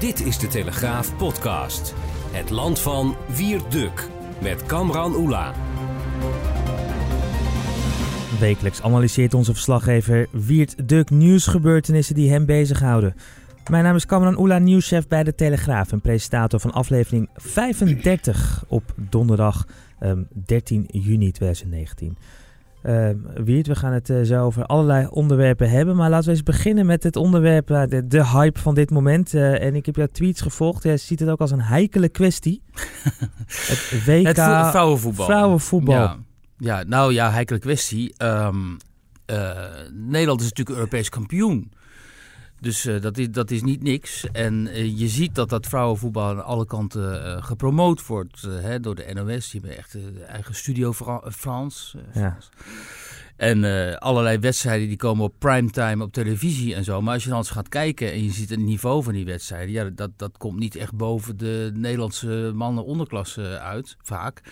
Dit is de Telegraaf podcast. Het land van Wierduk met Kamran Oela. Wekelijks analyseert onze verslaggever Wiert Duk nieuwsgebeurtenissen die hem bezighouden. Mijn naam is Kamran Oela, nieuwschef bij de Telegraaf en presentator van aflevering 35 op donderdag um, 13 juni 2019. Uh, Wiert, we gaan het uh, zo over allerlei onderwerpen hebben. Maar laten we eens beginnen met het onderwerp, uh, de, de, hype van dit moment. Uh, en ik heb jouw tweets gevolgd. Jij ziet het ook als een heikele kwestie. het WK het vrouwenvoetbal. vrouwenvoetbal. Ja. ja, nou ja, heikele kwestie. Um, Nederland is natuurlijk Europees kampioen. Dus uh, dat, is, dat is niet niks. En uh, je ziet dat dat vrouwenvoetbal aan alle kanten uh, gepromoot wordt hè, door de NOS. Die hebben echt eigen Studio Fra France. Ja. En allerlei wedstrijden die komen op primetime op televisie en zo. Maar als je dan eens gaat kijken en je ziet het niveau van die wedstrijden... Ja, dat, dat komt niet echt boven de Nederlandse mannen onderklasse uit, vaak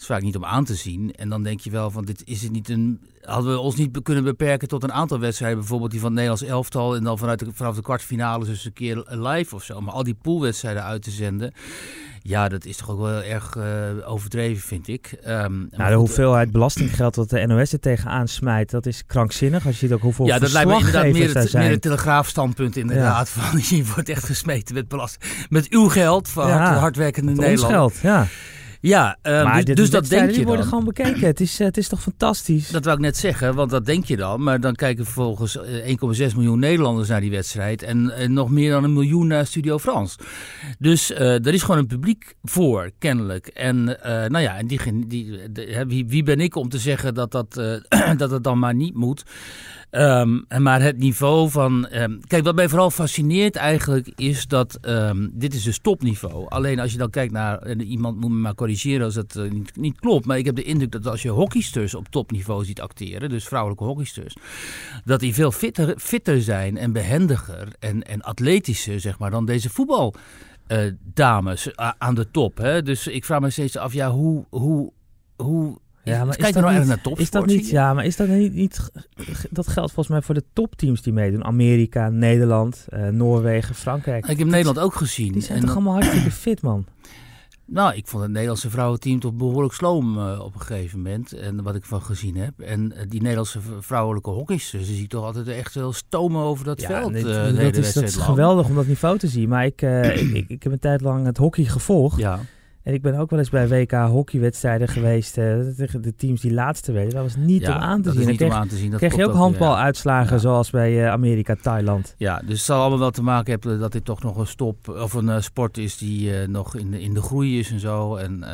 is vaak niet om aan te zien. En dan denk je wel van, dit is het niet een... Hadden we ons niet kunnen beperken tot een aantal wedstrijden, bijvoorbeeld die van het Nederlands elftal en dan vanuit de, vanaf de kwartfinale dus een keer live of zo. Maar al die poolwedstrijden uit te zenden, ja, dat is toch ook wel erg uh, overdreven, vind ik. Um, nou, de hoeveelheid belastinggeld dat de NOS er tegenaan smijt, dat is krankzinnig. Als je ziet ook hoeveel Ja, dat lijkt me inderdaad meer het, meer het telegraafstandpunt inderdaad. Ja. Van, je wordt echt gesmeten met belasting. Met uw geld van ja, hard, hardwerkende Nederland. geld, ja. Ja, maar dus, dus dat denk je die worden dan. gewoon bekeken. Het is, uh, het is toch fantastisch? Dat wou ik net zeggen, want dat denk je dan. Maar dan kijken vervolgens 1,6 miljoen Nederlanders naar die wedstrijd. En, en, nog meer dan een miljoen naar Studio Frans. Dus uh, er is gewoon een publiek voor, kennelijk. En uh, nou ja, en die, die, de, wie, wie, ben ik om te zeggen dat, dat, dat het dan maar niet moet? Um, maar het niveau van. Um, kijk, wat mij vooral fascineert eigenlijk is dat. Um, dit is dus topniveau. Alleen als je dan kijkt naar. Iemand moet me maar corrigeren als dat uh, niet, niet, klopt. Maar ik heb de indruk dat als je hockeysters op topniveau ziet acteren. Dus vrouwelijke hockeysters. Dat die veel fitter, fitter zijn en behendiger en, en atletischer, zeg maar, dan deze voetbal. Uh, dames aan de top. Hè? Dus ik vraag me steeds af, ja, hoe. hoe, hoe ja, maar Kijk is dat, nou niet, naar topsport, is dat niet, ja, maar is dat niet, niet, dat geldt volgens mij voor de topteams die meedoen. Amerika, Nederland, uh, Noorwegen, Frankrijk. Ik heb Nederland ook gezien. Die zijn en toch allemaal hartstikke fit, man. Nou, ik vond het Nederlandse vrouwenteam toch behoorlijk sloom uh, op een gegeven moment. En wat ik van gezien heb. En uh, die Nederlandse vrouwelijke hockeysters, ze zie ik toch altijd echt wel stomen over dat ja, veld. Uh, dat, is, dat is geweldig om dat niveau te zien. Maar ik, ik, ik, ik, heb een tijd lang het hockey gevolgd. Ja. En ik ben ook wel eens bij WK hockeywedstrijden geweest uh, tegen de teams die laatste werden. Dat was niet ja, om aan te dat zien. Is niet kreeg, om aan te zien. Dat kreeg je ook handbaluitslagen ja. zoals bij uh, Amerika, Thailand. Ja, dus het zal allemaal wel te maken hebben dat dit toch nog een stop of een uh, sport is die nog in de, in de groei is en zo. En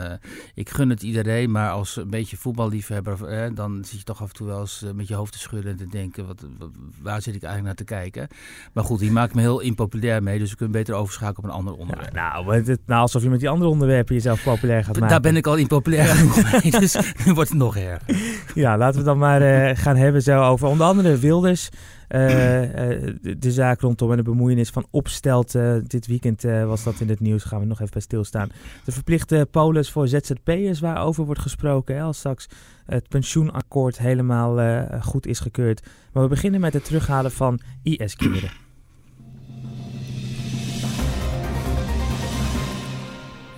ik gun het iedereen, maar als een beetje voetballiefhebber, dan zit je toch af en toe wel eens met je hoofd te schudden en te denken, wat, wat, waar zit ik eigenlijk naar te kijken? Maar goed, die maakt me heel impopulair mee, dus we kunnen beter overschakelen op een ander onderwerp. Ja, nou, het, nou, alsof je met die andere onderwerpen jezelf populair gaat maken. Daar ben ik al impopulair genoeg mee, dus nu wordt het nog erger. Ja, laten we dan maar uh, gaan hebben zo over onder andere Wilders. Uh, uh, de, de, zaak rondom en de bemoeienis van opstelt. dit weekend was dat in het nieuws. Gaan we nog even bij stilstaan. De verplichte polis voor ZZP'ers waarover wordt gesproken. Hè, als straks het pensioenakkoord helemaal goed is gekeurd. Maar we beginnen met het terughalen van IS-kinderen.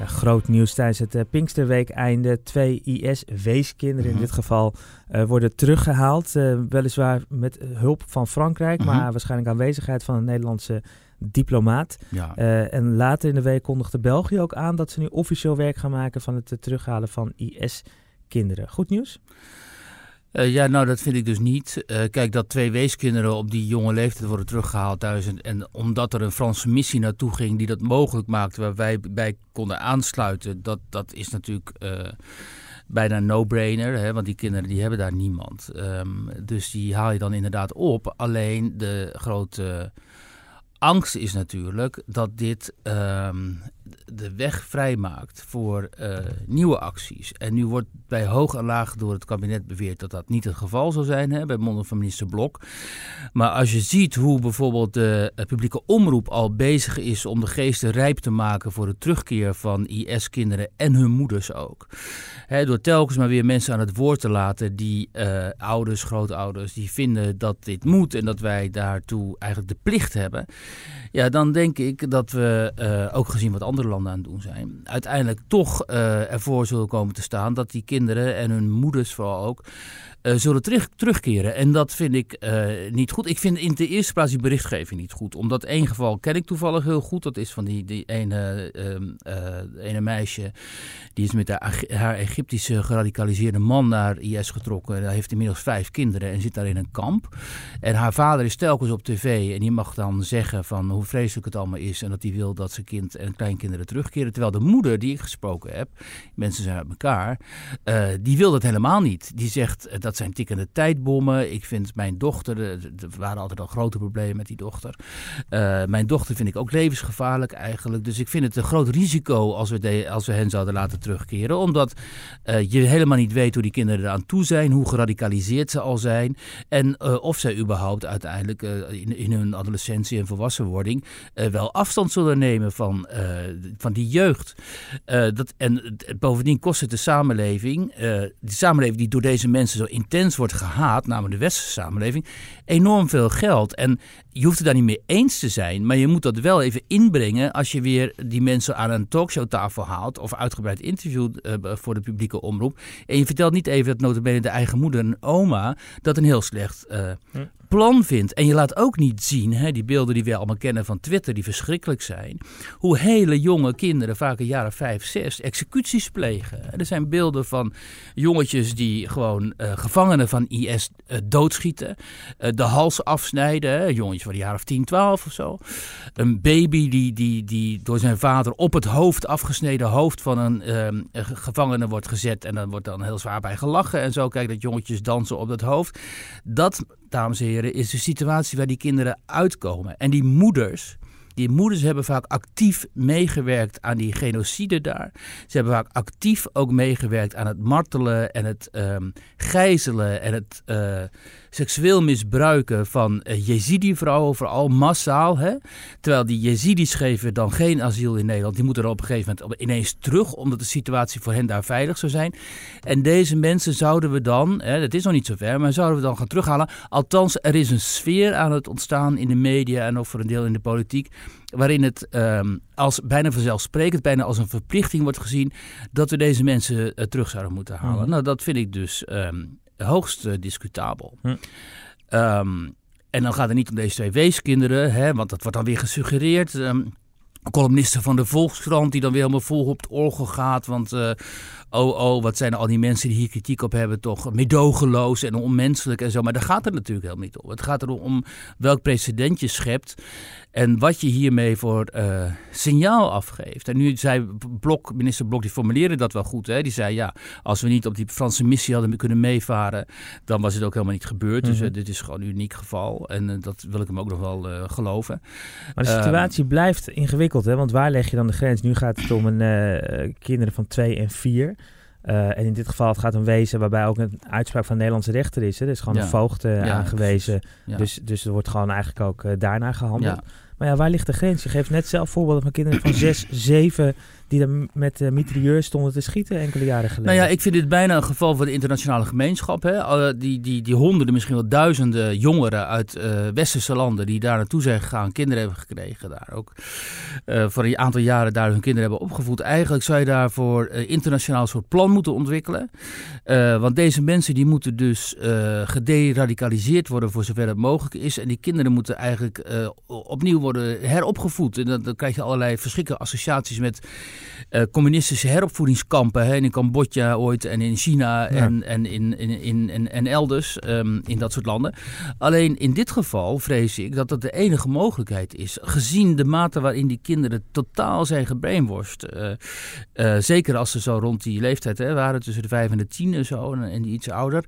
Groot nieuws tijdens het uh, Pinksterweek-einde. Twee IS-weeskinderen in dit geval uh, worden teruggehaald. Uh, weliswaar met hulp van Frankrijk, Mhm. maar waarschijnlijk aanwezigheid van een Nederlandse diplomaat. Ja. en later in de week kondigde België ook aan dat ze nu officieel werk gaan maken van het terughalen van IS-kinderen. Goed nieuws? Uh, ja, nou dat vind ik dus niet. Uh, kijk, dat twee weeskinderen op die jonge leeftijd worden teruggehaald thuis. En, omdat er een Franse missie naartoe ging die dat mogelijk maakte, waar wij bij konden aansluiten, dat, dat is natuurlijk uh, bijna een no-brainer. Want die kinderen die hebben daar niemand. Um, dus die haal je dan inderdaad op. Alleen de grote angst is natuurlijk dat dit um, de weg vrijmaakt voor nieuwe acties. En nu wordt bij hoog en laag door het kabinet beweerd dat dat niet het geval zal zijn, hè, bij monden van minister Blok. Maar als je ziet hoe bijvoorbeeld de publieke omroep al bezig is om de geesten rijp te maken voor de terugkeer van IS-kinderen en hun moeders ook. door telkens maar weer mensen aan het woord te laten die ouders, grootouders, die vinden dat dit moet en dat wij daartoe eigenlijk de plicht hebben. Ja, dan denk ik dat we, ook gezien wat andere landen aan het doen zijn, uiteindelijk toch uh, ervoor zullen komen te staan dat die kinderen en hun moeders vooral ook uh, zullen terug, terugkeren. En dat vind ik uh, niet goed. Ik vind in de eerste plaats die berichtgeving niet goed. Omdat één geval ken ik toevallig heel goed. Dat is van die, die ene, uh, ene meisje. Die is met haar, Egyptische geradicaliseerde man naar IS getrokken. Hij heeft inmiddels vijf kinderen en zit daar in een kamp. En haar vader is telkens op tv. En die mag dan zeggen van hoe vreselijk het allemaal is. En dat hij wil dat zijn kind en kleinkinderen terugkeren. Terwijl de moeder die ik gesproken heb. Mensen zijn uit elkaar. die wil dat helemaal niet. Die zegt zijn tikkende tijdbommen. Ik vind mijn dochter, er waren altijd al grote problemen met die dochter. Uh, mijn dochter vind ik ook levensgevaarlijk eigenlijk. Dus ik vind het een groot risico als we, als we hen zouden laten terugkeren. Omdat uh, je helemaal niet weet hoe die kinderen eraan toe zijn, hoe geradicaliseerd ze al zijn. En uh, of zij überhaupt uiteindelijk in, in, hun adolescentie en volwassenwording wel afstand zullen nemen van, van die jeugd. dat, en bovendien kost het de samenleving, de samenleving die door deze mensen zo intens wordt gehaat, namelijk de westerse samenleving, enorm veel geld. En je hoeft het daar niet mee eens te zijn, maar je moet dat wel even inbrengen als je weer die mensen aan een talkshowtafel haalt of uitgebreid interview uh, voor de publieke omroep. En je vertelt niet even dat notabene de eigen moeder en oma dat een heel slecht uh, plan vindt. En je laat ook niet zien, hè, die beelden die we allemaal kennen van Twitter, die verschrikkelijk zijn, hoe hele jonge kinderen, vaak een jaren vijf, zes, executies plegen. Er zijn beelden van jongetjes die gewoon uh, gevangenen van IS doodschieten, de hals afsnijden, jongetjes de jaren of 10, 12 of zo. Een baby die, die, die door zijn vader op het hoofd, afgesneden hoofd van een ehm, gevangene wordt gezet en dan wordt dan heel zwaar bij gelachen en zo. Kijk dat jongetjes dansen op het hoofd. Dat dames en heren, is de situatie waar die kinderen uitkomen. En die moeders, die moeders hebben vaak actief meegewerkt aan die genocide daar. Ze hebben vaak actief ook meegewerkt aan het martelen en het um, gijzelen en het uh, seksueel misbruiken van uh, Jezidi-vrouwen, vooral massaal. Hè? Terwijl die Jezidis geven dan geen asiel in Nederland. Die moeten er op een gegeven moment ineens terug, omdat de situatie voor hen daar veilig zou zijn. En deze mensen zouden we dan, hè, dat is nog niet zo ver, maar zouden we dan gaan terughalen. Althans, er is een sfeer aan het ontstaan in de media en ook voor een deel in de politiek waarin het um, als bijna vanzelfsprekend, bijna als een verplichting wordt gezien dat we deze mensen uh, terug zouden moeten halen. Mm. Nou, dat vind ik dus um, hoogst uh, discutabel. Mm. Um, en dan gaat het niet om deze twee weeskinderen, hè, want dat wordt dan weer gesuggereerd. columnisten van de Volkskrant die dan weer helemaal vol op het orgel gaat, want... Uh, oh, oh, wat zijn al die mensen die hier kritiek op hebben, toch medogeloos en onmenselijk en zo. Maar daar gaat het natuurlijk helemaal niet om. Het gaat erom om welk precedent je schept en wat je hiermee voor uh, signaal afgeeft. En nu zei Blok, minister Blok, die formuleerde dat wel goed. Hè? Die zei, ja, als we niet op die Franse missie hadden kunnen meevaren, dan was het ook helemaal niet gebeurd. Dus uh, dit is gewoon een uniek geval. En uh, dat wil ik hem ook nog wel geloven. Maar de situatie um, blijft ingewikkeld, hè? Want waar leg je dan de grens? Nu gaat het om een, kinderen van twee en vier. Uh, en in dit geval het gaat om wezen waarbij ook een uitspraak van de Nederlandse rechter is. Hè? Er is gewoon ja. een voogd uh, ja, aangewezen. Ja. Dus, dus er wordt gewoon eigenlijk ook uh, daarna gehandeld. Maar ja, waar ligt de grens? Je geeft net zelf voorbeelden van kinderen van 6, 7 die er met uh, mitrailleurs stonden te schieten enkele jaren geleden. Nou ja, ik vind dit bijna een geval voor de internationale gemeenschap. Hè? die, die, die honderden, misschien wel duizenden jongeren uit uh, westerse landen die daar naartoe zijn gegaan, kinderen hebben gekregen daar ook. Voor een aantal jaren daar hun kinderen hebben opgevoed. Eigenlijk zou je daarvoor internationaal soort plan moeten ontwikkelen. want deze mensen die moeten dus gederadicaliseerd worden voor zover het mogelijk is. En die kinderen moeten eigenlijk opnieuw worden heropgevoed. En dan, dan krijg je allerlei verschrikkelijke associaties met uh, communistische heropvoedingskampen hè, in Cambodja ooit en in China ja. en, en, in, in, in, en, en elders um, in dat soort landen. Alleen in dit geval vrees ik dat dat de enige mogelijkheid is. Gezien de mate waarin die kinderen totaal zijn gebrainwashed. Uh, uh, zeker als ze zo rond die leeftijd hè, waren, tussen de vijf en de tien en zo, en, en die iets ouder.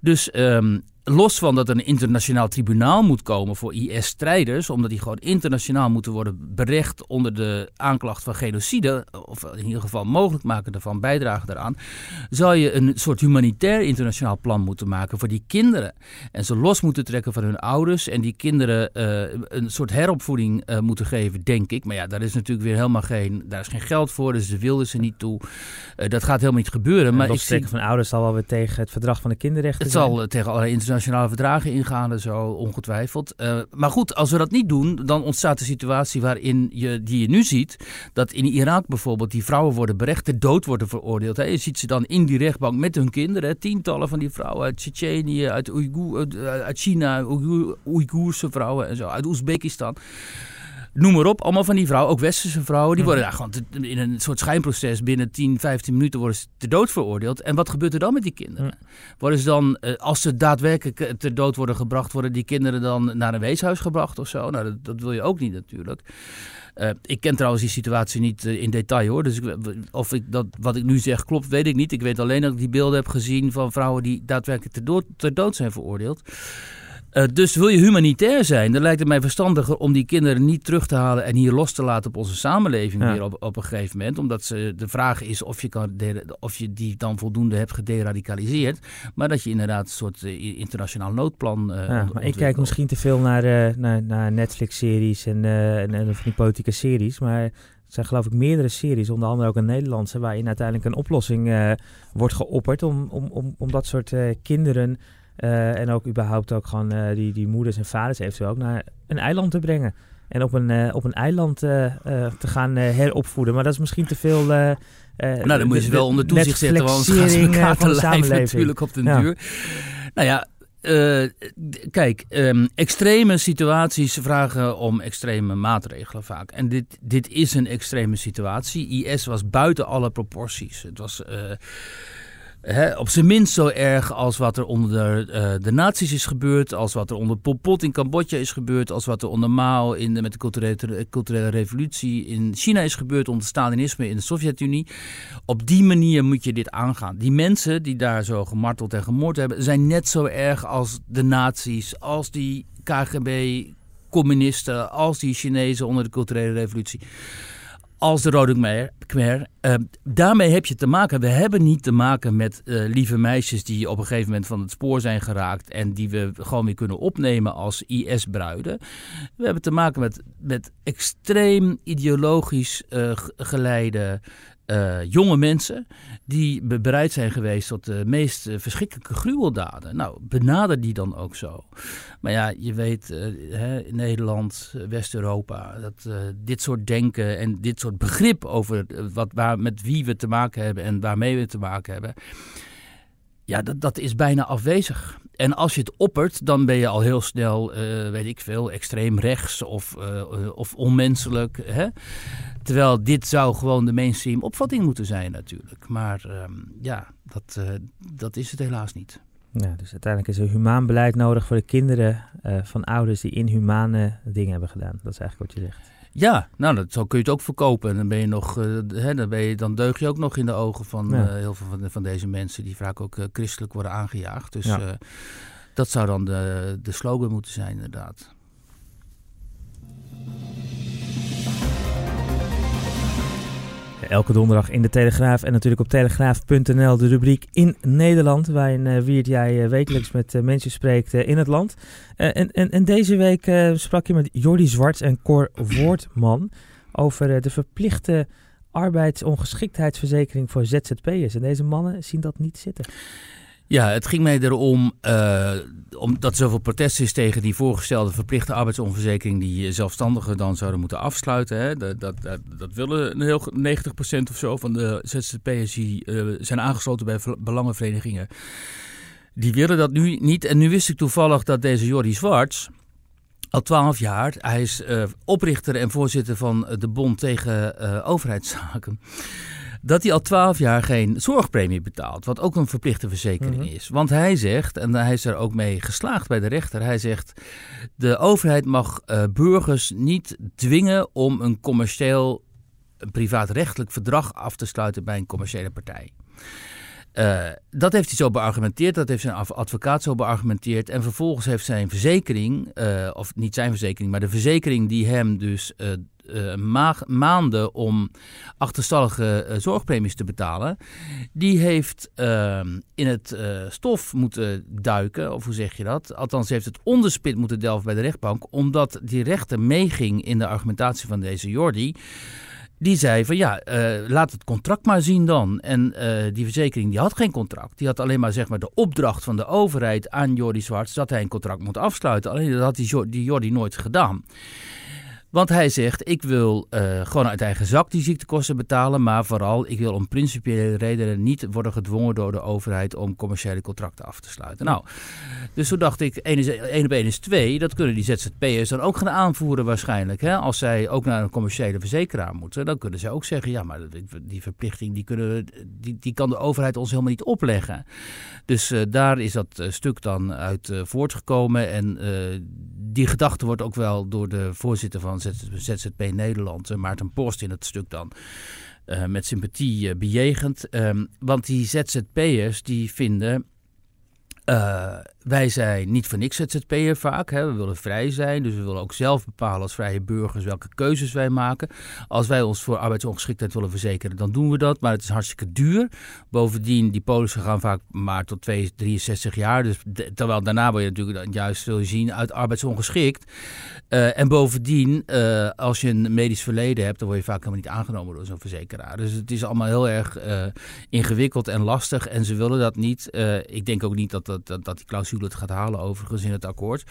Dus um, los van dat er een internationaal tribunaal moet komen voor IS-strijders, omdat die gewoon internationaal moeten worden berecht onder de aanklacht van genocide, of in ieder geval mogelijk maken daarvan, bijdragen daaraan, zou je een soort humanitair internationaal plan moeten maken voor die kinderen. En ze los moeten trekken van hun ouders en die kinderen uh, een soort heropvoeding uh, moeten geven, denk ik. Maar ja, daar is natuurlijk weer helemaal geen, daar is geen geld voor, dus ze wilden ze niet toe. Uh, dat gaat helemaal niet gebeuren. maar los trekken van ouders zal wel weer tegen het verdrag van de kinderrechten Het zal tegen allerlei internationale verdragen ingaan en zo, ongetwijfeld. Uh, maar goed, als we dat niet doen, dan ontstaat de situatie waarin je, die je nu ziet, dat in Irak bijvoorbeeld die vrouwen worden berecht, ter dood worden veroordeeld. Hè. Je ziet ze dan in die rechtbank met hun kinderen, hè. tientallen van die vrouwen uit Tsjetsjenië, uit, Oeigoer, uit China, Oeigoerse vrouwen en zo, uit Oezbekistan noem maar op. Allemaal van die vrouwen, ook westerse vrouwen, die mhm. worden daar gewoon in een soort schijnproces binnen 10, 15 minuten worden ze ter dood veroordeeld. En wat gebeurt er dan met die kinderen? Worden ze dan, eh, als ze daadwerkelijk ter dood worden gebracht, worden die kinderen dan naar een weeshuis gebracht of zo? Nou, dat, dat wil je ook niet natuurlijk. Uh, ik ken trouwens die situatie niet uh, in detail hoor. Dus ik, of ik dat, wat ik nu zeg klopt, weet ik niet. Ik weet alleen dat ik die beelden heb gezien van vrouwen die daadwerkelijk ter dood, ter dood zijn veroordeeld. Uh, dus wil je humanitair zijn, dan lijkt het mij verstandiger om die kinderen niet terug te halen en hier los te laten op onze samenleving weer op, op een gegeven moment. Omdat ze, de vraag is of je, kan of je die dan voldoende hebt gederadicaliseerd. Maar dat je inderdaad een soort uh, internationaal noodplan. Uh, ja, maar ik kijk misschien te veel naar, naar, naar Netflix-series en, en, en die politieke series. Maar er zijn geloof ik meerdere series, onder andere ook een Nederlandse, waarin uiteindelijk een oplossing wordt geopperd om, om, om, om dat soort kinderen uh, en ook überhaupt ook gewoon uh, die, die moeders en vaders eventueel ook naar een eiland te brengen. En op een, uh, op een eiland te gaan heropvoeden. Maar dat is misschien te veel... nou, dan moet je ze wel onder toezicht zetten, want ze gaan ze elkaar te lijf natuurlijk op den ja. duur. Nou ja, uh, kijk, um, extreme situaties vragen om extreme maatregelen vaak. En dit, dit is een extreme situatie. IS was buiten alle proporties. Het was. Uh, op zijn minst zo erg als wat er onder de, uh, de nazi's is gebeurd, als wat er onder Pol Pot in Cambodja is gebeurd, als wat er onder Mao in de, met de culturele, culturele revolutie in China is gebeurd, onder Stalinisme in de Sovjet-Unie. Op die manier moet je dit aangaan. Die mensen die daar zo gemarteld en gemoord hebben, zijn net zo erg als de nazi's, als die KGB communisten, als die Chinezen onder de culturele revolutie als de Rode Khmer. Uh, daarmee heb je te maken. We hebben niet te maken met uh, lieve meisjes die op een gegeven moment van het spoor zijn geraakt. en die we gewoon weer kunnen opnemen als IS-bruiden. We hebben te maken met, met extreem ideologisch uh, geleide uh, jonge mensen die bereid zijn geweest tot de meest uh, verschrikkelijke gruweldaden. Nou, benader die dan ook zo. Maar ja, je weet, uh, hè, Nederland, West-Europa, dat dit soort denken en dit soort begrip over wat, waar, met wie we te maken hebben en waarmee we te maken hebben. Ja, dat, dat is bijna afwezig. En als je het oppert, dan ben je al heel snel, weet ik veel, extreem rechts of, of onmenselijk. Hè? Terwijl dit zou gewoon de mainstream opvatting moeten zijn natuurlijk. Maar ehm, ja, dat, dat is het helaas niet. Ja, dus uiteindelijk is er humaan beleid nodig voor de kinderen van ouders die inhumane dingen hebben gedaan. Dat is eigenlijk wat je zegt. Ja, nou, dat, zo kun je het ook verkopen. En dan ben je nog, uh, hè, dan, ben je, dan deug je ook nog in de ogen van ja. heel veel van, van deze mensen die vaak ook christelijk worden aangejaagd. Dus ja. dat zou dan de, de slogan moeten zijn, inderdaad. Elke donderdag in de Telegraaf en natuurlijk op telegraaf.nl de rubriek in Nederland. Waarin uh, Wiert jij uh, wekelijks met uh, mensen spreekt in het land. En, en, en, deze week sprak je met Jordi Zwarts en Cor Woordman over de verplichte arbeidsongeschiktheidsverzekering voor ZZP'ers. En deze mannen zien dat niet zitten. Ja, het ging mij erom, uh, omdat er zoveel protest is tegen die voorgestelde verplichte arbeidsonverzekering die zelfstandigen dan zouden moeten afsluiten. Hè. Dat, dat, dat, willen een heel 90% of zo van de ZZP'ers die uh, zijn aangesloten bij belangenverenigingen. Die willen dat nu niet. En nu wist ik toevallig dat deze Jordi Zwarts, al twaalf jaar. Hij is uh, oprichter en voorzitter van de Bond tegen uh, Overheidszaken dat hij al twaalf jaar geen zorgpremie betaalt. Wat ook een verplichte verzekering mhm. is. Want hij zegt, en hij is er ook mee geslaagd bij de rechter, hij zegt: de overheid mag uh, burgers niet dwingen om een commercieel, een privaatrechtelijk verdrag af te sluiten bij een commerciële partij. Uh, dat heeft hij zo beargumenteerd, dat heeft zijn advocaat zo beargumenteerd. En vervolgens heeft zijn verzekering, uh, of niet zijn verzekering, maar de verzekering die hem dus uh, ma maanden om achterstallige zorgpremies te betalen, die heeft ehm, in het stof moeten duiken, of hoe zeg je dat? Althans, heeft het onderspit moeten delven bij de rechtbank, omdat die rechter meeging in de argumentatie van deze Jordi. Die zei van ja, laat het contract maar zien dan. En die verzekering die had geen contract. Die had alleen maar zeg maar de opdracht van de overheid aan Jordi Zwarts dat hij een contract moet afsluiten. Alleen dat had die Jordi nooit gedaan. Want hij zegt, ik wil uh, gewoon uit eigen zak die ziektekosten betalen, maar vooral, ik wil om principiële redenen niet worden gedwongen door de overheid om commerciële contracten af te sluiten. Nou, dus toen dacht ik, 1 op 1 is 2, dat kunnen die ZZP'ers dan ook gaan aanvoeren waarschijnlijk. Hè? Als zij ook naar een commerciële verzekeraar moeten, dan kunnen zij ook zeggen, ja, maar die verplichting, die, kunnen, die, die kan de overheid ons helemaal niet opleggen. Dus uh, daar is dat uh, stuk dan uit voortgekomen en die gedachte wordt ook wel door de voorzitter van ZZP Nederland, Maarten Post, in het stuk dan. Uh, met sympathie uh, bejegend. Um, want die ZZP'ers die vinden wij zijn niet voor niks ZZP'er vaak. Hè. We willen vrij zijn, dus we willen ook zelf bepalen als vrije burgers welke keuzes wij maken. Als wij ons voor arbeidsongeschiktheid willen verzekeren, dan doen we dat. Maar het is hartstikke duur. Bovendien, die polissen gaan vaak maar tot 2, 63 jaar. Dus terwijl daarna word je natuurlijk juist, wil zien, uit arbeidsongeschikt. Uh, en bovendien, uh, als je een medisch verleden hebt, dan word je vaak helemaal niet aangenomen door zo'n verzekeraar. Dus het is allemaal heel erg ingewikkeld en lastig. En ze willen dat niet. ik denk ook niet dat, dat, dat, dat die clausule het gaat halen overigens in het akkoord.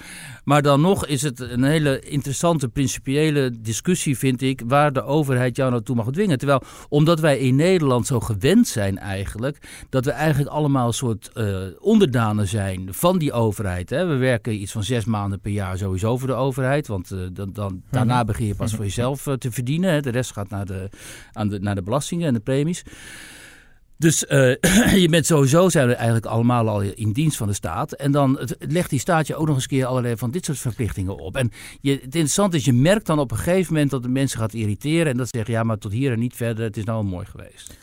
Maar dan nog is het een hele interessante principiële discussie, vind ik, waar de overheid jou naartoe mag dwingen. Terwijl, omdat wij in Nederland zo gewend zijn eigenlijk, dat we eigenlijk allemaal een soort uh, onderdanen zijn van die overheid. Hè. We werken iets van zes maanden per jaar sowieso voor de overheid, want uh, dan, dan, daarna mhm. begin je pas voor jezelf uh, te verdienen. Hè. De rest gaat naar de, aan de, naar de belastingen en de premies. Dus uh, je bent sowieso zijn we eigenlijk allemaal al in dienst van de staat. En dan legt die staat je ook nog eens keer allerlei van dit soort verplichtingen op. En je, het interessante is, je merkt dan op een gegeven moment dat de mensen gaat irriteren. En dat ze zeggen, ja, maar tot hier en niet verder. Het is nou mooi geweest.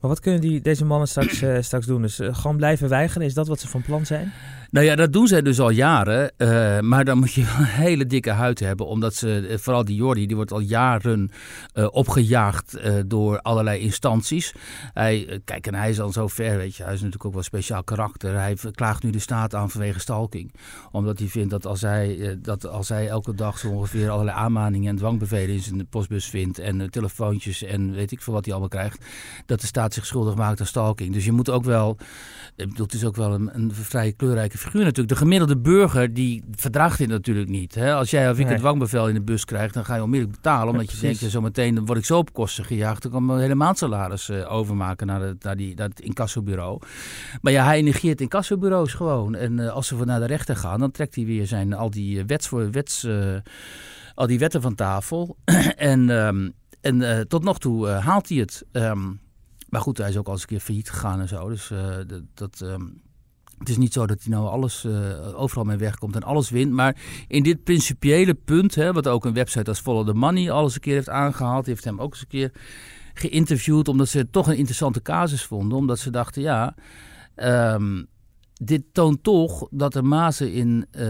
Maar wat kunnen die, deze mannen straks, uh, straks doen? Dus uh, gewoon blijven weigeren? Is dat wat ze van plan zijn? Nou ja, dat doen zij dus al jaren. Uh, maar dan moet je wel een hele dikke huid hebben. Omdat ze, eh, vooral die Jordi, die wordt al jaren uh, opgejaagd door allerlei instanties. Hij, kijk, en hij is al zo ver, weet je. Hij is natuurlijk ook wel speciaal karakter. Hij klaagt nu de staat aan vanwege stalking. Omdat hij vindt dat als hij, dat als hij elke dag zo ongeveer allerlei aanmaningen en dwangbevelen in zijn postbus vindt. En telefoontjes en weet ik veel wat hij allemaal krijgt. Dat de staat zich schuldig maakt aan stalking. Dus je moet ook wel, het is ook wel een, een vrij kleurrijke figuur natuurlijk. De gemiddelde burger die verdraagt dit natuurlijk niet. Hè? Als jij of ik nee. dwangbevel in de bus krijgt, dan ga je onmiddellijk betalen. Omdat je denkt, zo meteen dan word ik zo op kosten gejaagd. Dan kan ik mijn hele maandsalaris uh, overmaken naar, de, naar, die, naar het incassobureau. Maar ja, hij negeert incassobureaus gewoon. En uh, als ze naar de rechter gaan, dan trekt hij weer zijn, al die wets voor wets... Uh, al die wetten van tafel. en um, en tot nog toe haalt hij het. Um, maar goed, hij is ook al eens een keer failliet gegaan en zo. Dus dat, dat um, het is niet zo dat hij nou alles uh, overal mee wegkomt en alles wint. Maar in dit principiële punt, hè, wat ook een website als Follow the Money alles een keer heeft aangehaald, heeft hem ook eens een keer geïnterviewd, omdat ze het toch een interessante casus vonden. Omdat ze dachten, ja, um, dit toont toch dat er mazen in uh,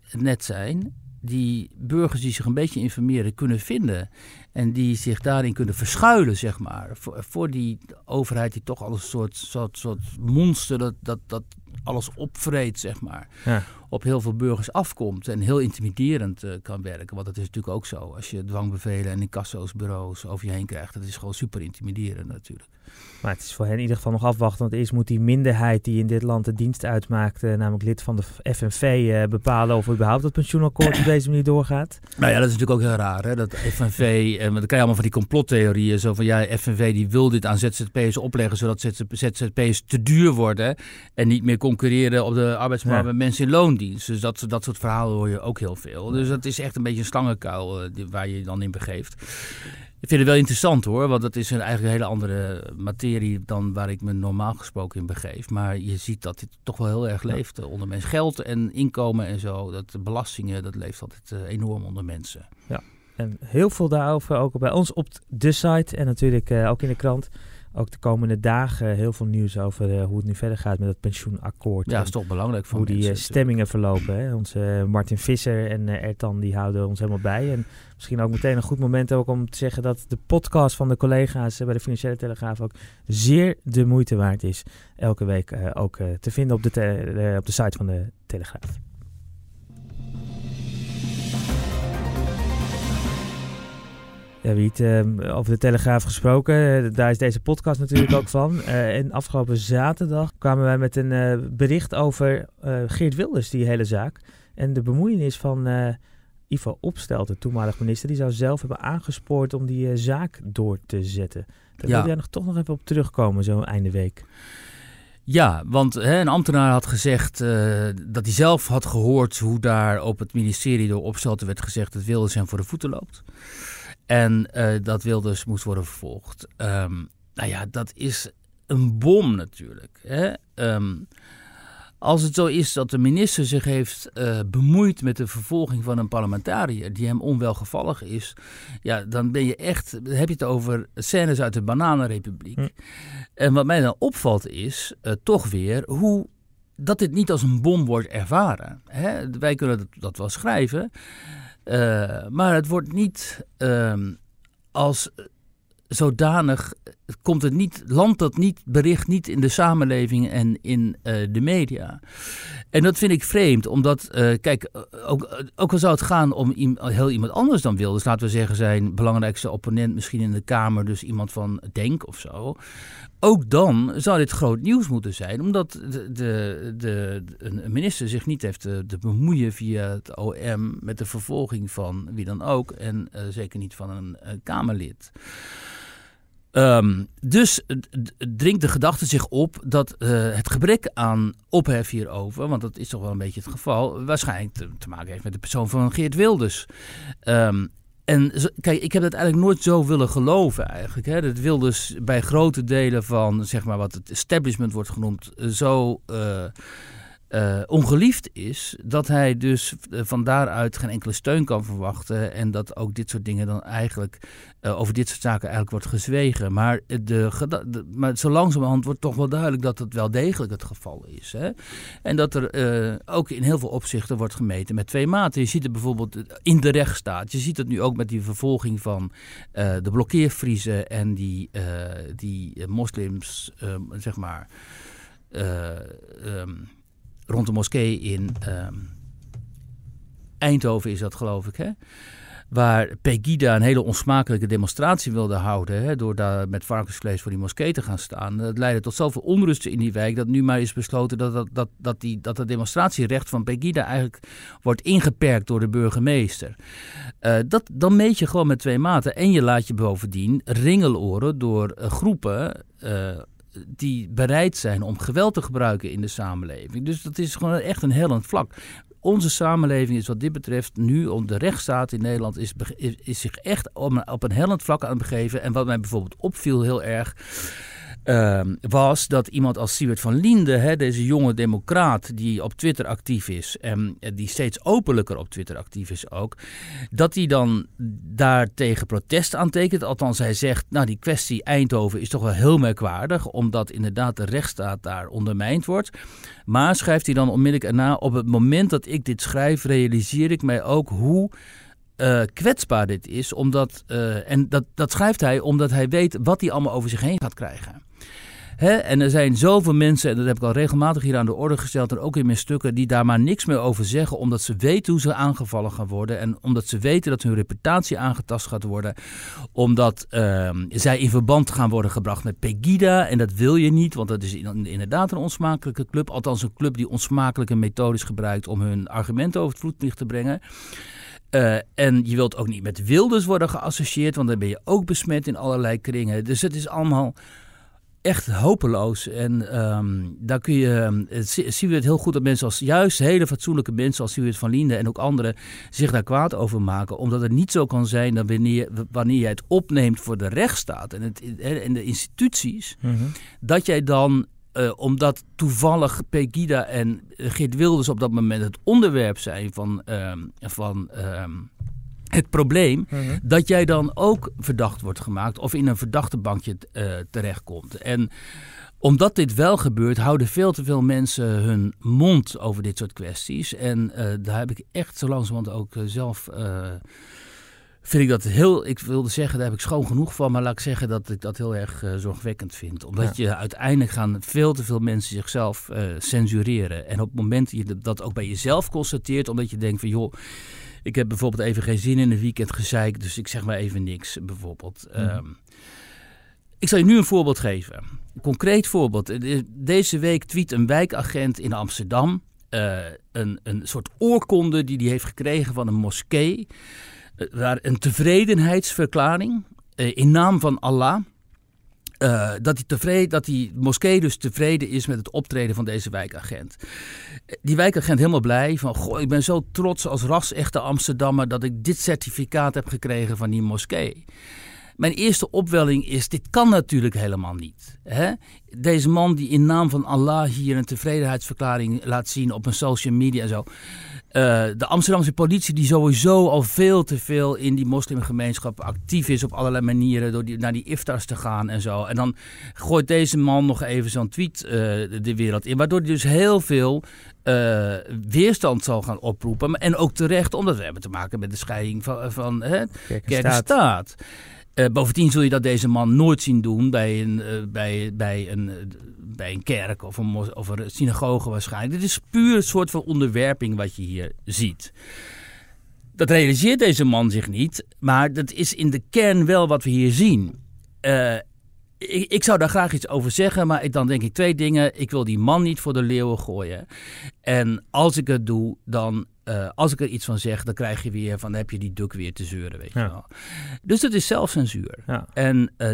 het net zijn die burgers die zich een beetje informeren kunnen vinden. En die zich daarin kunnen verschuilen, zeg maar. Voor, die overheid die toch al een soort, soort, soort monster dat, dat, dat alles opvreet, zeg maar. Ja. Op heel veel burgers afkomt en heel intimiderend uh, kan werken. Want dat is natuurlijk ook zo. Als je dwangbevelen en incasso's, bureaus over je heen krijgt. Dat is gewoon super intimiderend natuurlijk. Maar het is voor hen in ieder geval nog afwachten. Want eerst moet die minderheid die in dit land de dienst uitmaakt, uh, namelijk lid van de FNV, uh, eh, bepalen of überhaupt het pensioenakkoord op deze manier doorgaat. Nou ja, dat is natuurlijk ook heel raar. Hè? Dat FNV, uh, dan krijg je allemaal van die complottheorieën. Zo van ja, FNV die wil dit aan ZZP'ers opleggen, zodat ZZP'ers te duur worden. En niet meer concurreren op de arbeidsmarkt ja. met mensen in loondienst. Dus dat, dat soort verhalen hoor je ook heel veel. Dus dat is echt een beetje een slangenkuil waar je je dan in begeeft. Ik vind het wel interessant hoor, want dat is een, eigenlijk een hele andere materie dan waar ik me normaal gesproken in begeef. Maar je ziet dat dit toch wel heel erg leeft eh, onder mensen. Geld en inkomen en zo, dat belastingen, dat leeft altijd uh, enorm onder mensen. Ja, en heel veel daarover ook bij ons op de site en natuurlijk ook in de krant ook de komende dagen heel veel nieuws over hoe het nu verder gaat met het pensioenakkoord. Ja, dat is toch belangrijk voor Hoe die mensen, stemmingen verlopen. Hè? Onze Martin Visser en Ertan die houden ons helemaal bij. En misschien ook meteen een goed moment ook om te zeggen dat de podcast van de collega's bij de Financiële Telegraaf ook zeer de moeite waard is. Elke week ook te vinden op de, op de site van de Telegraaf. Ja, Wiet, uh, over de Telegraaf gesproken. Uh, daar is deze podcast natuurlijk ook van. Uh, en afgelopen zaterdag kwamen wij met een uh, bericht over Geert Wilders, die hele zaak. En de bemoeienis van Ivo Opstelt, de toenmalig minister. Die zou zelf hebben aangespoord om die zaak door te zetten. Daar ja. wil jij nog toch nog even op terugkomen, zo einde week. Ja, want hè, een ambtenaar had gezegd dat hij zelf had gehoord hoe daar op het ministerie door Opstelten werd gezegd dat Wilders hem voor de voeten loopt. En uh, dat Wilders moest worden vervolgd. Um, nou ja, dat is een bom natuurlijk. Hè? Um, als het zo is dat de minister zich heeft uh, bemoeid met de vervolging van een parlementariër die hem onwelgevallig is, ja, dan ben je echt, heb je het over scènes uit de Bananenrepubliek. Hm. En wat mij dan opvalt is uh, toch weer hoe dat dit niet als een bom wordt ervaren. Hè? Wij kunnen dat, dat wel schrijven. Uh, maar het wordt niet uh, als zodanig komt het niet, landt dat niet, bericht niet in de samenleving en in uh, de media. En dat vind ik vreemd, omdat, uh, kijk, ook, ook al zou het gaan om heel iemand anders dan Wilders, laten we zeggen zijn belangrijkste opponent misschien in de Kamer, dus iemand van Denk of zo. Ook dan zou dit groot nieuws moeten zijn, omdat de, de, de, een minister zich niet heeft te, bemoeien via het OM met de vervolging van wie dan ook en zeker niet van een Kamerlid. Um, dus dringt de gedachte zich op dat uh, het gebrek aan ophef hierover, want dat is toch wel een beetje het geval, waarschijnlijk te, maken heeft met de persoon van Geert Wilders. Um, en kijk, ik heb dat eigenlijk nooit zo willen geloven eigenlijk. Hè? Dat Wilders bij grote delen van, zeg maar, wat het establishment wordt genoemd, zo... Uh, uh, ongeliefd is, dat hij dus uh, van daaruit geen enkele steun kan verwachten en dat ook dit soort dingen dan eigenlijk uh, over dit soort zaken eigenlijk wordt gezwegen. Maar, de, maar zo langzamerhand wordt toch wel duidelijk dat het wel degelijk het geval is. Hè? En dat er ook in heel veel opzichten wordt gemeten met twee maten. Je ziet het bijvoorbeeld in de rechtsstaat. Je ziet het nu ook met die vervolging van de blokkeervriezen en die, die moslims, zeg maar. Um, rond de moskee in um, Eindhoven is dat geloof ik, hè? Waar Pegida een hele onsmakelijke demonstratie wilde houden. Hè, door daar met varkensvlees voor die moskee te gaan staan. Dat leidde tot zoveel onrust in die wijk. dat nu maar is besloten dat, dat, dat, die, dat het demonstratierecht van Pegida eigenlijk wordt ingeperkt door de burgemeester. Uh, dat, dan meet je gewoon met twee maten. En je laat je bovendien ringeloren door uh, groepen. Uh, die bereid zijn om geweld te gebruiken in de samenleving. Dus dat is gewoon echt een hellend vlak. Onze samenleving is wat dit betreft nu, de rechtsstaat in Nederland, is, is, is zich echt op een hellend vlak aan het begeven. En wat mij bijvoorbeeld opviel heel erg uh, was dat iemand als Siewert van Liende, hè, deze jonge democraat die op Twitter actief is en die steeds openlijker op Twitter actief is ook, dat hij dan daartegen protest aantekent. Althans, hij zegt, nou die kwestie Eindhoven is toch wel heel merkwaardig, omdat inderdaad de rechtsstaat daar ondermijnd wordt. Maar schrijft hij dan onmiddellijk erna, op het moment dat ik dit schrijf, realiseer ik mij ook hoe uh, kwetsbaar dit is. Omdat, uh, en dat, dat schrijft hij omdat hij weet wat hij allemaal over zich heen gaat krijgen. En er zijn zoveel mensen, en dat heb ik al regelmatig hier aan de orde gesteld, en ook in mijn stukken, die daar maar niks meer over zeggen, omdat ze weten hoe ze aangevallen gaan worden. En omdat ze weten dat hun reputatie aangetast gaat worden. Omdat uh, zij in verband gaan worden gebracht met Pegida. En dat wil je niet, want dat is inderdaad een onsmakelijke club. Althans, een club die onsmakelijke methodes gebruikt om hun argumenten over het vloedlicht te brengen. Uh, en je wilt ook niet met Wilders worden geassocieerd, want dan ben je ook besmet in allerlei kringen. Dus het is allemaal echt hopeloos. En um, daar kun je, uh, zien we het heel goed dat mensen als juist hele fatsoenlijke mensen als Siewert van Liende en ook anderen zich daar kwaad over maken. Omdat het niet zo kan zijn dat wanneer, wanneer jij het opneemt voor de rechtsstaat en, het, en de instituties, mm -hmm. dat jij dan uh, omdat toevallig Pegida en Geert Wilders op dat moment het onderwerp zijn van, uh, van uh, het probleem Mhm. dat jij dan ook verdacht wordt gemaakt of in een verdachte bankje eh, terechtkomt. En omdat dit wel gebeurt, houden veel te veel mensen hun mond over dit soort kwesties. En eh, daar heb ik echt zo langzamerhand ook eh, zelf. vind ik dat heel. Ik wilde zeggen, daar heb ik schoon genoeg van. Maar laat ik zeggen dat ik dat heel erg zorgwekkend vind. Omdat je uiteindelijk gaan veel te veel mensen zichzelf censureren. En op het moment dat je dat ook bij jezelf constateert, omdat je denkt van joh. Ik heb bijvoorbeeld even geen zin in een weekend gezeik, dus ik zeg maar even niks, bijvoorbeeld. Mhm. Ehm, ik zal je nu een voorbeeld geven. Een concreet voorbeeld. Deze week tweet een wijkagent in Amsterdam eh, een, een soort oorkonde die hij heeft gekregen van een moskee. Eh, waar een tevredenheidsverklaring eh, in naam van Allah. Eh, dat, die tevreden, dat die moskee dus tevreden is met het optreden van deze wijkagent. Eh, Die wijkagent helemaal blij van, goh, ik ben zo trots als ras-echte Amsterdammer dat ik dit certificaat heb gekregen van die moskee. Mijn eerste opwelling is, dit kan natuurlijk helemaal niet. Hè? Deze man die in naam van Allah hier een tevredenheidsverklaring laat zien op een social media en zo. Eh, de Amsterdamse politie die sowieso al veel te veel in die moslimgemeenschap actief is op allerlei manieren door die, naar die iftars te gaan en zo. En dan gooit deze man nog even zo'n tweet eh, de wereld in, waardoor hij dus heel veel eh, weerstand zal gaan oproepen. En ook terecht, omdat we hebben te maken met de scheiding van, van hè, Kerk en kerk en staat. Eh, bovendien zul je dat deze man nooit zien doen bij een, eh, bij, bij een, eh, bij een kerk of een, of een synagoge waarschijnlijk. Dit is puur een soort van onderwerping wat je hier ziet. Dat realiseert deze man zich niet, maar dat is in de kern wel wat we hier zien. Ik, ik zou daar graag iets over zeggen, maar ik, dan denk ik twee dingen. Ik wil die man niet voor de leeuwen gooien. En als ik het doe, dan, eh, als ik er iets van zeg, dan krijg je weer van, dan heb je die duk weer te zeuren, weet Ja. je wel. Dus dat is zelfcensuur. Ja. En eh,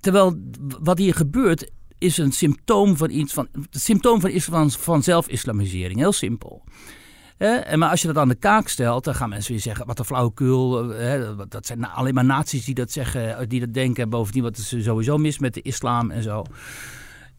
terwijl wat hier gebeurt, is een symptoom van iets van, het symptoom van, van, van zelf-islamisering. Heel simpel. En maar als je dat aan de kaak stelt, dan gaan mensen weer zeggen: wat een flauwekul. eh, Dat zijn alleen maar naties die dat zeggen, eh, die dat denken. En bovendien, wat is er sowieso mis met de islam en zo.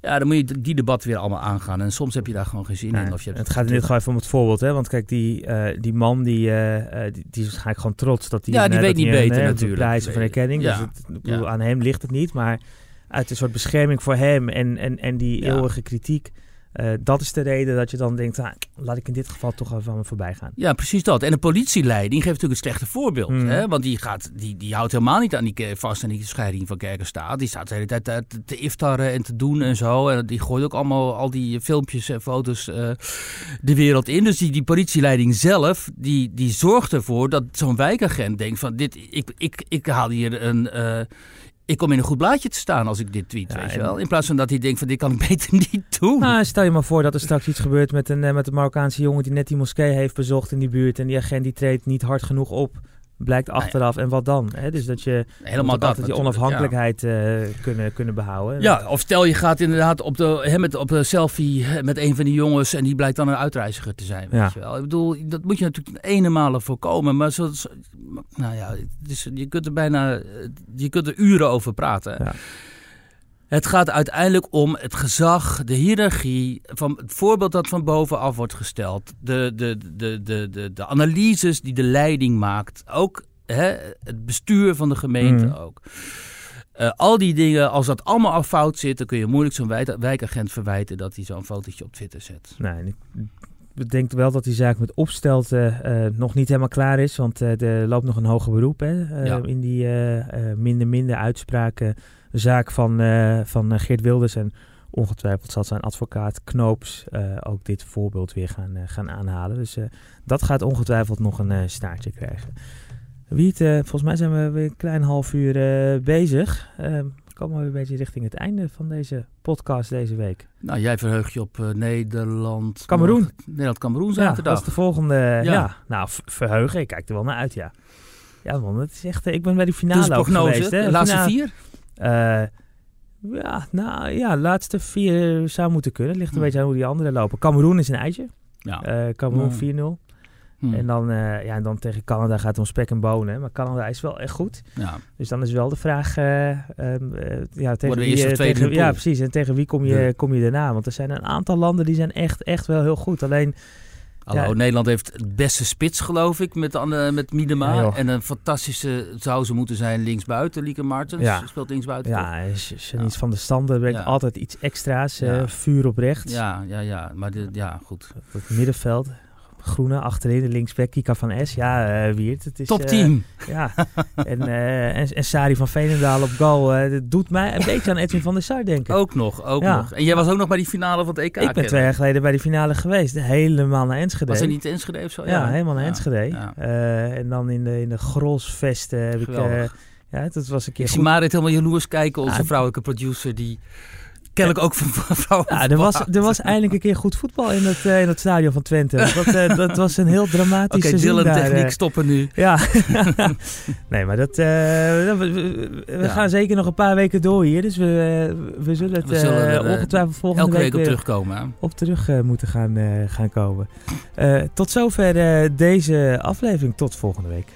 Ja, dan moet je die debat weer allemaal aangaan. En soms heb je daar gewoon geen zin in. Of je hebt het gaat in dit geval even om het voorbeeld, hè? Want kijk, die, eh, die man die, eh, eh, die, die is waarschijnlijk gewoon trots dat hij Ja, die weet niet een, beter natuurlijk. prijs of een erkenning. Ja. Dus het, ik bedoel, Ja. aan hem ligt het niet, maar uit een soort bescherming voor hem en, en, en die Ja. eeuwige kritiek. Eh, dat is de reden dat je dan denkt, ah, laat ik in dit geval toch even van me voorbij gaan. Ja, precies dat. En de politieleiding geeft natuurlijk het slechte voorbeeld. Mm. Hè? Want die, gaat, die, die houdt helemaal niet aan die, ke- vast aan die scheiding van kerk en staat. Die staat de hele tijd te, te- te iftarren en te doen en zo. En die gooit ook allemaal al die filmpjes en foto's eh, de wereld in. Dus die, die politieleiding zelf, die, die zorgt ervoor dat zo'n wijkagent denkt van... Dit, ik, ik, ik haal hier een... eh, ik kom in een goed blaadje te staan als ik dit tweet, Ja, weet je wel. In plaats van dat hij denkt van dit kan ik beter niet doen. Nou, stel je maar voor dat er straks iets gebeurt met een, eh, met een Marokkaanse jongen die net die moskee heeft bezocht in die buurt. En die agent die treedt niet hard genoeg op. Blijkt achteraf. En wat dan? Hè? Dus dat je Helemaal dat altijd die natuurlijk, ja. onafhankelijkheid eh, kunnen, kunnen behouden. Ja, of stel je gaat inderdaad op de, hè, met, op een selfie met een van die jongens en die blijkt dan een uitreiziger te zijn. Weet Ja. je wel. Ik bedoel, dat moet je natuurlijk ene malen voorkomen. Maar zo, nou ja, is, je kunt er bijna je kunt er uren over praten. Ja. Het gaat uiteindelijk om het gezag, de hiërarchie, van het voorbeeld dat van bovenaf wordt gesteld, de, de, de, de, de, de analyses die de leiding maakt, ook hè, het bestuur van de gemeente Mhm. ook. Eh, al die dingen, als dat allemaal al fout zit, dan kun je moeilijk zo'n wijk- wijkagent verwijten dat hij zo'n fotootje op Twitter zet. Nee, ik denk wel dat die zaak met opstelten eh, nog niet helemaal klaar is. Want eh, er loopt nog een hoger beroep hè, Ja. in die minder minder uitspraken zaak van, eh, van eh, Geert Wilders. En ongetwijfeld zal zijn advocaat Knoops eh, ook dit voorbeeld weer gaan, gaan aanhalen. Dus dat gaat ongetwijfeld nog een staartje krijgen. Wiet, eh, volgens mij zijn we weer een klein half uur bezig. Eh, komen we weer een beetje richting het einde van deze podcast deze week. Nou, jij verheugt je op Nederland. Kameroen. Nederland-Cameroen Ja, dat zaterdag. is de volgende. Ja. Ja. nou, verheugen. Ik kijk er wel naar uit, ja. Ja, man, het is echt. Ik ben bij die finale ook geweest. Hè? de laatste Finale- vier? Eh, ja, nou ja, laatste vier zou moeten kunnen. Het ligt een Hmm. beetje aan hoe die anderen lopen. Cameroen is een eitje. Ja. Eh Cameroen Hmm. 4-0. Hm. En, dan, eh, ja, en dan tegen Canada gaat het om spek en bonen. Maar Canada is wel echt goed. ja. Dus dan is wel de vraag... eh, ja, tegen wie, tegen, ja, precies. En tegen wie kom je, Ja. kom je daarna? Want er zijn een aantal landen die zijn echt, echt wel heel goed. Alleen Hallo, Nederland heeft het beste spits, geloof ik, met, Anne, met Miedema. Ja, en een fantastische zou ze moeten zijn linksbuiten. Lieke Martens Ja. speelt linksbuiten. Ja, J- Janice Ja. van der Standen brengt altijd iets extra's. eh, vuur op rechts. Ja, ja, ja. Maar de, ja, goed. Op het middenveld. Groene achterin, de linksback, Kika van S. Ja, Wiert. Het is, Top eh, 10. ja, en, eh, en, en Sari van Veenendaal op goal. dat doet mij een beetje aan Edwin van der Sar denken. Ook nog, ook Ja. nog. En jij was ook nog bij die finale van het EK. ik ben twee jaar geleden bij die finale geweest. Helemaal naar Enschede. Was er niet Enschede of zo? Ja, helemaal naar Enschede. ja. En dan in de, in de Grolsvesten heb ik... ja, dat was een keer Ik zie Marit helemaal jaloers kijken, onze Ja. vrouwelijke producer, die kennelijk ook van vrouwen. Ja, er was, er was eindelijk een keer goed voetbal in het, eh, in het stadion van Twente. Dat, eh, dat was een heel dramatisch Oké, seizoen Dylan daar. techniek eh. stoppen nu. Ja, nee, maar dat, we, we- we Ja. gaan zeker nog een paar weken door hier. Dus we, we zullen het We zullen ongetwijfeld volgende Elke week op weer terugkomen. hè? op terug moeten gaan, gaan komen. Tot zover deze aflevering. Tot volgende week.